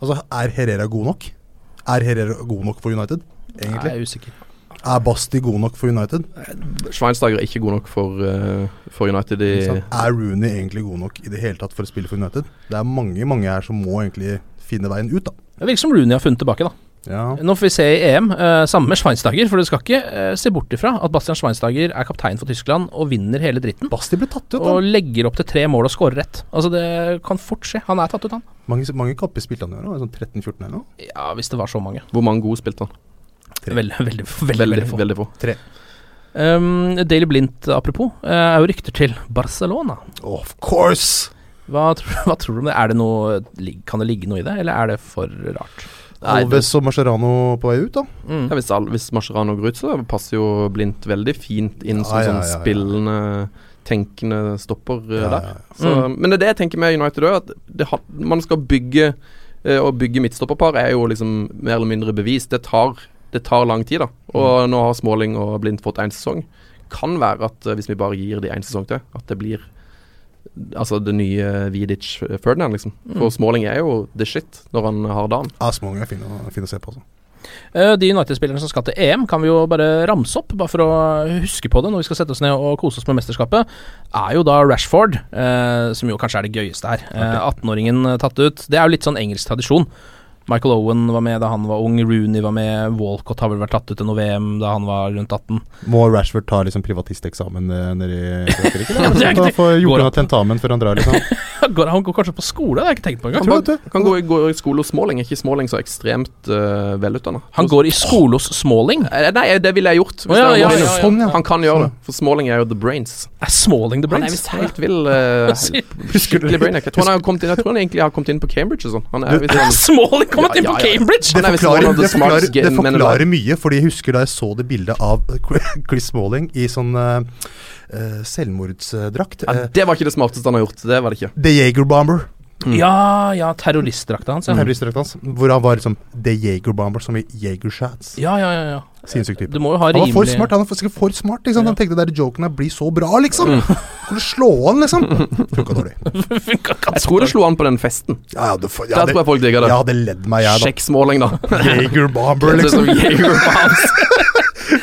Altså, er Herrera god nok? Er Herrera god nok for United, jeg er usikker. Er Basti god nok for United? Schweinsteiger er ikke god nok for, uh, for United i Er Rooney egentlig god nok i det hele tatt for å spille for United? Det er mange mange her som må egentlig finne veien ut, da. Det virker som Rooney har funnet tilbake, da. Ja. Nå får vi se i EM, uh, samme med Schweinsteiger, for du skal ikke uh, se bort ifra at Bastian Schweinsteiger er kaptein for Tyskland og vinner hele dritten. Basti ble tatt ut, Og legger opp til tre mål og skårer rett. Altså, det kan fort skje. Han er tatt ut, han. Mange, mange kapper spilte han i år, sånn 13-14 eller noe? Ja, hvis det var så mange. Hvor mange gode spilte han? Veldig, veldig, veldig, Veldig, få. veldig få. Tre. Um, Daily Blindt, apropos, eh, er jo rykter til Barcelona. Of course! Hva, tror- hva tror du om det? Er det noe, kan det ligge noe i det, eller er det for rart? Nei, Alves og Mascherano på vei ut, da. Mm. Ja, hvis, hvis Mascherano går ut, så passer jo Blindt veldig fint inn som Ja, ja, sånn ja, ja. spillende, tenkende stopper eh, Ja, der. ja, ja. Så, Mm. Men det er det jeg tenker med United òg, at det, har- man skal bygge eh, Å bygge midtstopperpar er jo liksom mer eller mindre bevist. Det tar, det tar lang tid, da. Og Mm. nå har Småling og Blind fått én sesong. Kan være at eh, hvis vi bare gir de én sesong til, at det blir Altså det nye Vidic eh, Ferdinand, liksom. For Mm. Småling er jo the shit når han har dagen. Ja, Småling er fin, å- fin å se på. Altså. Eh, De United-spillerne som skal til EM, kan vi jo bare ramse opp, bare for å huske på det når vi skal sette oss ned og kose oss med mesterskapet, er jo da Rashford, eh, som jo kanskje er det gøyeste her. Eh, 18-åringen tatt ut. Det er jo litt sånn engelsk tradisjon. Michael Owen var med da han var ung, Rooney var med, Walcott har vel vært tatt ut til noe VM da han var rundt 18. Må Rashford ta liksom privatisteksamen eh, nede i Frankrike? Ja, det er eller? ikke- Få gjort unna tentamen før han drar, liksom. Går, han går kanskje på skole, det har jeg ikke tenkt på engang. Han bare, kan gå, i- gå i skole hos Småling. Er ikke Småling så ekstremt uh, velutdanna? Han går i skole hos Smalling. Eh, Nei, det ville jeg gjort. Ja, ja, ja, ja. Sånn, ja. Han kan gjøre det, for Småling er jo the brains. Er Småling the brains? Han er visst helt vill. Uh, skikkelig brainiac. Jeg tror han har kommet inn Jeg tror han egentlig har kommet inn på Cambridge og sånn. Han kommet inn på. Cambridge! Det er forklarer, det forklarer, det forklarer mye, fordi jeg husker da jeg så det bildet av Chris Smalling i sånn eh, eh, selvmordsdrakt. Ja, Eh, det var ikke det smarteste han har gjort. Det var det ikke. The Jager Bomber, Ja, ja, terroristdrakta hans. Ja. Terroristdrakta hans. Hvor han var liksom The Jager Bomber, som i Jager Shots. ja, ja, ja, ja. Sinnssyk type. Du Han var for rimelig smart. Han var sikkert for smart Liksom. Ja. Han tenkte der joken her blir så bra, liksom. Kunne slå han, liksom. Funka dårlig. Funka Jeg tror det slo an på den festen. Ja, det, for, Der ja, tror det, jeg folk digger det. jeg hadde ledd meg, jeg, da. Sjekk Småling, da. Jager Bomber, er liksom. som Jaeger Bombs.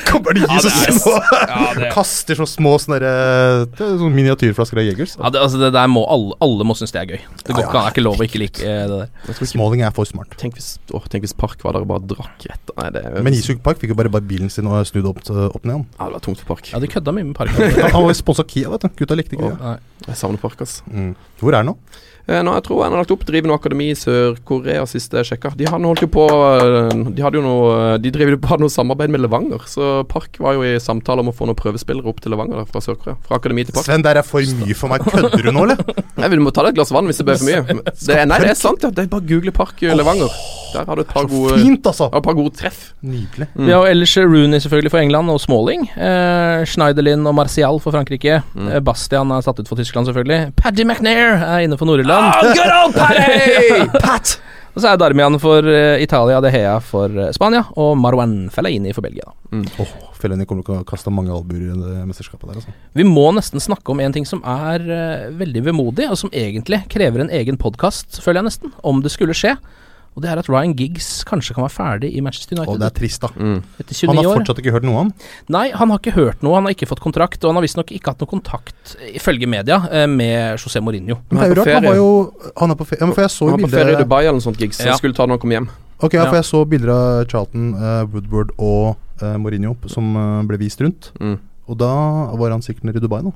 Kommer de så er- små Ja, det- Kaster så små sånne er sånne miniatyrflasker av Jegers. Ja, det, altså det der må alle, alle må synes det er gøy. Det går Ja, ikke ja. an, det er ikke lov å ikke like eh, det der. Småling er for smart. Tenk hvis, å, tenk hvis Park var der og bare drakk rett Nei, det, Men Isuk Park fikk jo bare, bare bilen sin og snudd opp, opp ned. Han. ja, det var tungt for Park. Ja, de kødda mye med Park. Han var jo sponsa Kia, vet du. Gutta likte ikke det. Jeg savner Park, ass. Mm. Hvor er han nå? Eh, nå, jeg tror han har lagt opp driver noe akademi i Sør-Korea, sist jeg sjekka. De hadde holdt jo på eh, De hadde jo noe De driver jo på noe samarbeid med Levanger, så Park var jo i samtale om å få noen prøvespillere opp til Levanger der, fra Sør-Korea. Fra akademi til Park. Sven, der er for mye for meg. Kødder du nå, eller? Nei, Vi må ta deg et glass vann hvis det blir for mye. Det, nei, det er sant, ja. Det er bare å google Park eh, Levanger. Der har du et par gode, Fint, altså! et par gode treff. Nydelig. Mm. Vi har jo ellers Rooney selvfølgelig for England, og Smalling. Eh, Schneiderlin og Martial for Frankrike. Mm. Eh, Bastian er satt ut for Tyskland, selvfølgelig. Paddy McNair er inne for Nord-Irland. Pat! Og så er Darmian for eh, Italia, De Hea for eh, Spania, og Marwan Fellaini for Belgia. Mm. Oh, Fellaini kommer til å kaste mange albuer i det mesterskapet der, altså. Vi må nesten snakke om en ting som er uh, veldig vemodig, og som egentlig krever en egen podkast, føler jeg nesten, om det skulle skje. Og det er at Ryan Giggs kanskje kan være ferdig i Manchester Og United det er trist, da. Mm. etter Han har fortsatt ikke hørt noe om Nei, han har ikke hørt noe, han har ikke fått kontrakt, og han har visstnok ikke hatt noe kontakt, ifølge media, eh, med José Mourinho. Men det er jo Han på rart, han var jo Han er på ferie. Ja, for jeg så Han var på bilder ferie i Dubai eller noe sånt Giggs. Ja. jeg skulle ta når han kom hjem. Ok, ja, Ja. for jeg så bilder av Charlton, uh, Woodward og uh, Mourinho som uh, ble vist rundt. Mm. Og da var han sikkert nede i Dubai nå.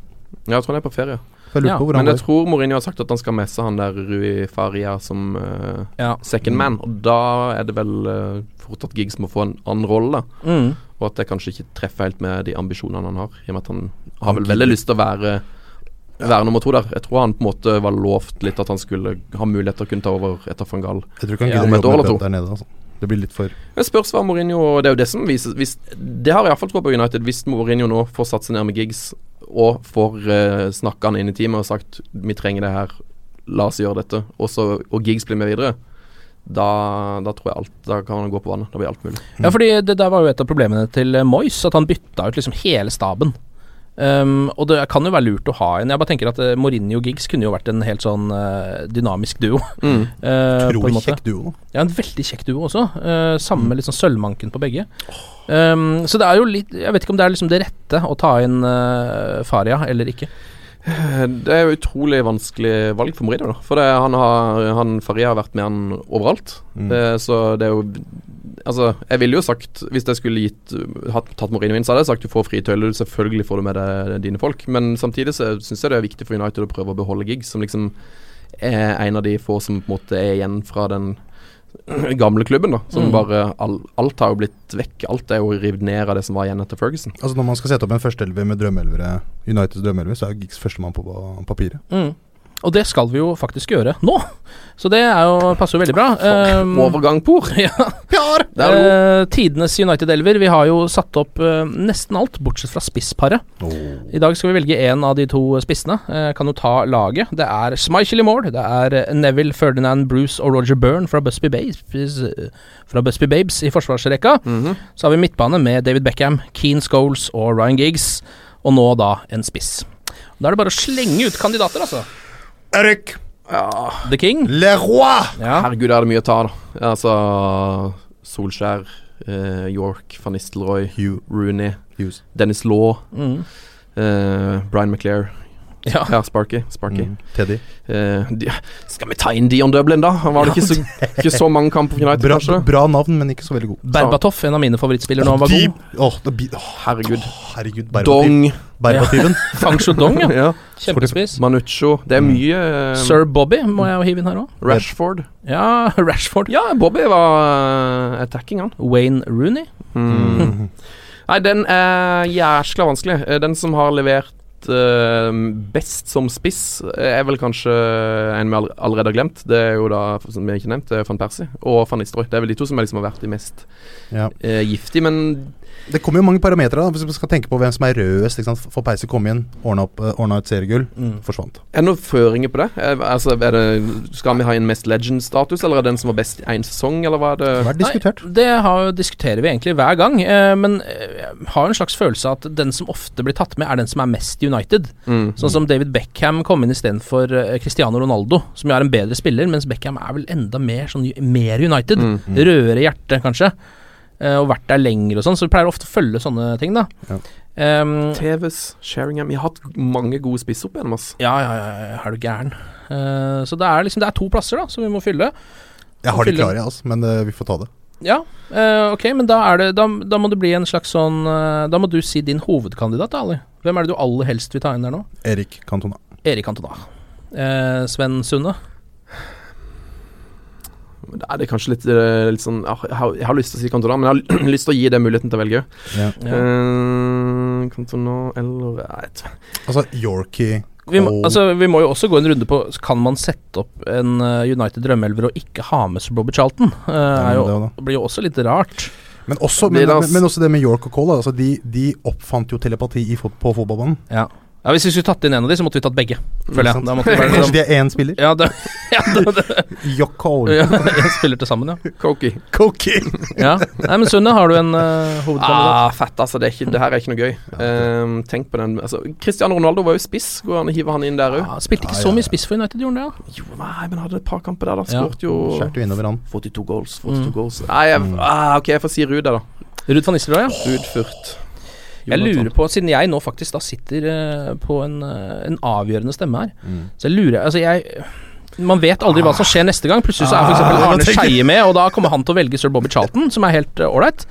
Ja, jeg tror han er på ferie. Jeg lurer Ja, på hvor Men jeg tror Mourinho har sagt at han skal messe han der Rui Faria som uh, Ja. second man. Og da er det vel uh, fort at Giggs må få en annen rolle. Mm. Og at det kanskje ikke treffer helt med de ambisjonene han har. I og med at han har vel veldig lyst til å være Være nummer to der. Jeg tror han på en måte var lovt litt at han skulle ha mulighet til å kunne ta over etter van Gaal. Jeg tror ikke han Ja, gidder om å jobbe med Pep der nede. Altså. Det blir litt for Men spørs hva Mourinho Det er jo det som vises hvis, Det har jeg iallfall tro på United. Hvis Mourinho nå får satse ned med Giggs og får uh, snakka han inn i teamet og sagt vi trenger det her, la oss gjøre dette, og, så, og Giggs blir med videre, da, da tror jeg alt Da kan han gå på vannet. Da blir alt mulig. Ja, fordi det der var jo et av problemene til eh, Moyes, at han bytta ut liksom hele staben. Um, og det kan jo være lurt å ha en. Jeg bare tenker at uh, Mourinho og Giggs kunne jo vært en helt sånn uh, dynamisk duo. Mm. Uh, Utrolig kjekk duo. Ja, en veldig kjekk duo også. Uh, sammen med litt sånn sølvmanken på begge. Um, så det er jo litt Jeg vet ikke om det er liksom det rette å ta inn uh, Faria eller ikke. Det er jo utrolig vanskelig valg for Mourinho, da. For det, han, har, han Faria har vært med han overalt. Mm. Eh, så det er jo Altså, jeg ville jo sagt, hvis jeg skulle gitt hatt, tatt Mourinho inn, så hadde jeg sagt du får frie tøyler, selvfølgelig får du med deg dine folk. Men samtidig så syns jeg det er viktig for United å prøve å beholde Giggs, som liksom er en av de få som på en måte er igjen fra den gamle klubben, da. Som Mm. bare all, Alt har jo blitt vekk. Alt er jo revet ned av det som var igjen etter Ferguson. Altså Når man skal sette opp en førsteelver med drømmeelvere, Uniteds drømmeelver, så er Giggs førstemann på pa- papiret. Mm. Og det skal vi jo faktisk gjøre nå. Så det er jo, passer jo veldig bra. Um, Overgang, Por! ja. Eh, tidenes United-elver. Vi har jo satt opp uh, nesten alt, bortsett fra spissparet. I dag skal vi velge én av de to spissene. Uh, kan jo ta laget. Det er Smichel i mål. Det er Neville, Ferdinand, Bruce og Roger Byrne fra Busby Babes, fra Busby Babes i forsvarsrekka. Mhm. Så har vi midtbane med David Beckham, Keane Scholes og Ryan Giggs. Og nå da en spiss. Da er det bare å slenge ut kandidater, altså. Erik The King. Leroy! Ja. Herregud, er det mye å ta, da. Altså Solskjær, eh, York, van Nistelrooy, Hugh Rooney, Hughes. Dennis Law, Mm. eh, Brian McClair. Ja. Ja, Sparky. Sparky. Mm. Teddy. Eh, de, skal vi ta inn Dion Dublin, da? Han var det ikke så, ikke så mange kamper for United, Bra, kanskje? bra navn, men ikke så veldig god. Berbatov, en av mine favorittspillere når han var god. Oh, åh, Herregud. herregud. Berbativ- Dong. Berbativen. Ja. Fangsho Dong, ja. Ja. Kjempespiss. Manucho. Det er mye uh, Sir Bobby må jeg jo hive inn her òg. Rashford. Ja, Rashford. Ja, Bobby var uh, attacking, han. Wayne Rooney. Mm. Nei, den er jæskla vanskelig. Eh, Den som har levert eh, best som spiss, er vel kanskje en vi allerede har glemt. Det er jo da, som vi ikke nevnt, det er van Persie og van Nistelrooy. Det er vel de to som liksom har vært de mest Ja. eh, giftige, men Det kommer jo mange parametere, da, hvis man skal tenke på hvem som er rødest. Ikke sant? For Peise kom inn, ordna, opp, eh, ordna et seriegull, Mm. forsvant. er det noen føringer på det? Altså, er det skal vi ha en mest legend-status, eller er det den som var best i én sesong, eller hva er det? Vært diskutert. Nei, det har, diskuterer vi egentlig hver gang, eh, men eh, jeg har en slags følelse av at den som ofte blir tatt med, er den som er mest United. Mm. Sånn som David Beckham kom inn istedenfor Cristiano Ronaldo, som jo er en bedre spiller, mens Beckham er vel enda mer, sånn, mer United. Mm. Rødere hjerte, kanskje. Eh, og vært der lenger og sånn, så vi pleier ofte å følge sånne ting, da. Ja. Um, TVs, Sheringham Vi har hatt mange gode spiss opp igjennom, ass. ja, ja, ja, er du gæren. Uh, så det er liksom Det er to plasser da som vi må fylle. Jeg har de klare, jeg, altså, men uh, vi får ta det. Ja, uh, ok, men da er det da, da må det bli en slags sånn Da må du si din hovedkandidat, da, Ali. Hvem er det du aller helst vil ta inn der nå? Erik Cantona. Erik Cantona. Eh, Sven Sunde. Men Da er kanskje litt, eh, litt sånn jeg, har, jeg har lyst til å si Cantona, men jeg har lyst til å gi det muligheten til å velge. Ja. Ja. Eh, Cantona eller jeg vet. Altså Yorkie Vi må, altså, vi må jo også gå en runde på Kan man sette opp en eh, United drømmeelver og ikke ha med Sir Bobby Charlton? Uh, er jo, det det blir jo også litt rart. Men også, Det men, men, men også det med York og Cole. Altså de, de oppfant jo telepati i, på fotballbanen. Ja. Ja, Hvis vi skulle tatt inn en av de, så måtte vi tatt begge. Føler jeg. Da måtte det være Kanskje de er én spiller? ja, det, ja, det, det, Yoko. Ja, en spiller til sammen, ja. Koki. Koki! ja. Nei, men Sunne, har du en uh, hovedkandidat? Ah, fett, altså. Det, er ikke, det her er ikke noe gøy. Eh, tenk på den altså, Cristiano Ronaldo var jo spiss. Går det an å hive han inn der òg? Ja, spilte ikke Ja, så mye spiss for United, gjorde han det? Jo, nei, men hadde et par kamper der, da. Ja. Skåret jo Skjærte jo innover han. 42 goals. 42 Mm. goals. Nei, jeg, ah, ok, jeg får si Ruud, da. Ruud van Nistelrooy, ja. Ruud Furt. Jeg lurer på, siden jeg nå faktisk da sitter eh, på en, eh, en avgjørende stemme her Mm. Så jeg lurer Altså, jeg man vet aldri hva som skjer neste gang. Plutselig så er f.eks. Ah, Arne Skeie med, og da kommer han til å velge sir Bobby Charlton, som er helt ålreit.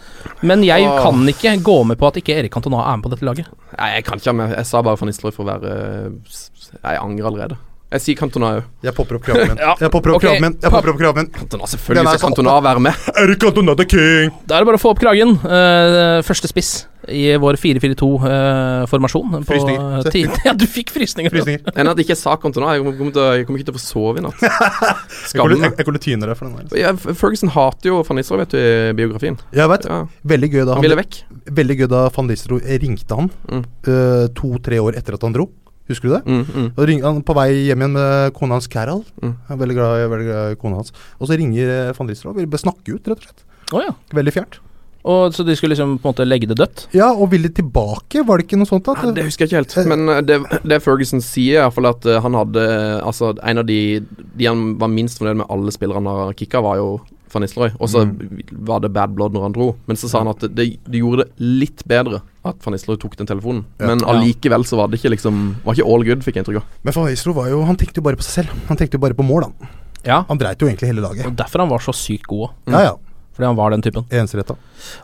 Men jeg Åh. kan ikke gå med på at ikke Erik Cantona er med på dette laget. Nei, jeg kan ikke ha med Jeg sa bare for Nistelrooy for å være eh, Jeg angrer allerede. Jeg sier Cantona òg. Jeg popper opp kraven min. Ja, Jeg popper opp okay. kraven min. Jeg popper opp kraven min. Cantona, selvfølgelig skal så- Cantona være med. Eric Cantona the king! Da er det bare å få opp kragen. Uh, første spiss i vår 4-4-2-formasjon. Frysninger. ja, du fikk frysninger. Frysninger. Enn at jeg ikke sa Cantona. Jeg kommer, til, jeg kommer ikke til å få sove i natt. Til- jeg kommer til å tyne deg for den der. Ja, Ferguson hater jo Van Nistelrooy, vet du, i biografien. Jeg vet. Ja, Veldig gøy da han ville vekk. Veldig gøy da van Nistelrooy ringte han Mm. uh, to-tre år etter at han dro. Husker du det? Mm, mm. Og ring, han på vei hjem igjen med kona hans Carol. Mm. Jeg er veldig glad, veldig glad i kona hans. Og så ringer eh, van Lister og vil snakke ut, rett og slett. Oh, ja. Veldig fjernt. Og Så de skulle liksom på en måte legge det dødt? Ja, og ville tilbake, var det ikke noe sånt? At, Ja, det husker jeg ikke helt. Men eh, det, det Ferguson sier, er iallfall at eh, han hadde Altså, en av de De han var minst fornøyd med alle spillerne han kicka, var jo van Nistelrooy. Og så var det bad blood når han dro. Men så sa han at det, det gjorde det litt bedre at van Nistelrooy tok den telefonen. Ja. Men allikevel så var det ikke liksom Var ikke all good, fikk jeg inntrykk av. Men van Nistelrooy var jo Han tenkte jo bare på seg selv. Han tenkte jo bare på mål, han. Ja. Han dreit jo egentlig hele laget. Og Derfor han var så sykt god òg. Ja, ja. Fordi han var den typen. Ensretta.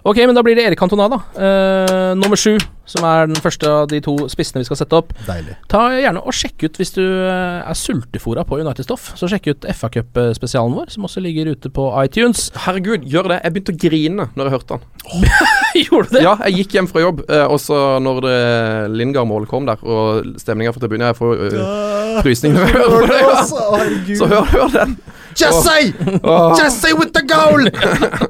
Ok, men da blir det Erik Cantona, da. Uh, nummer sju, som er den første av de to spissene vi skal sette opp. Deilig. Ta gjerne og Sjekk ut hvis du eh, er sultefora på United-stoff. Så sjekk ut FA Cup-spesialen vår, som også ligger ute på iTunes. Herregud, gjør det. Jeg begynte å grine når jeg hørte han. Gjorde du det? Ja, jeg gikk hjem fra jobb, uh, og så når det Lingard-målet kom der, og stemninga fra tribunen Jeg får uh, frysninger når jeg hører på det. Ja. Så hør, hør den. Jesse! Jesse with the goal!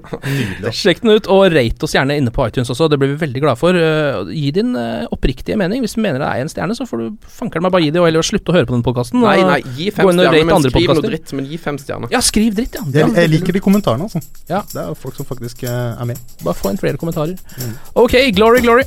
Sjekk den ut, og rate oss gjerne inne på iTunes også. Det blir vi veldig glade for. Eh, gi din eh, oppriktige mening. Hvis du mener det er en stjerne, så får du fanker meg bare gi det, og eller slutte å høre på den podkasten. Nei, nei, gi fem stjerner, men skriv noe dritt. Men gi fem stjerner. Ja, skriv dritt, ja. Jeg, jeg liker de kommentarene, altså. Ja. Det er folk som faktisk eh, er med. Bare få inn flere kommentarer. Ok, glory, glory.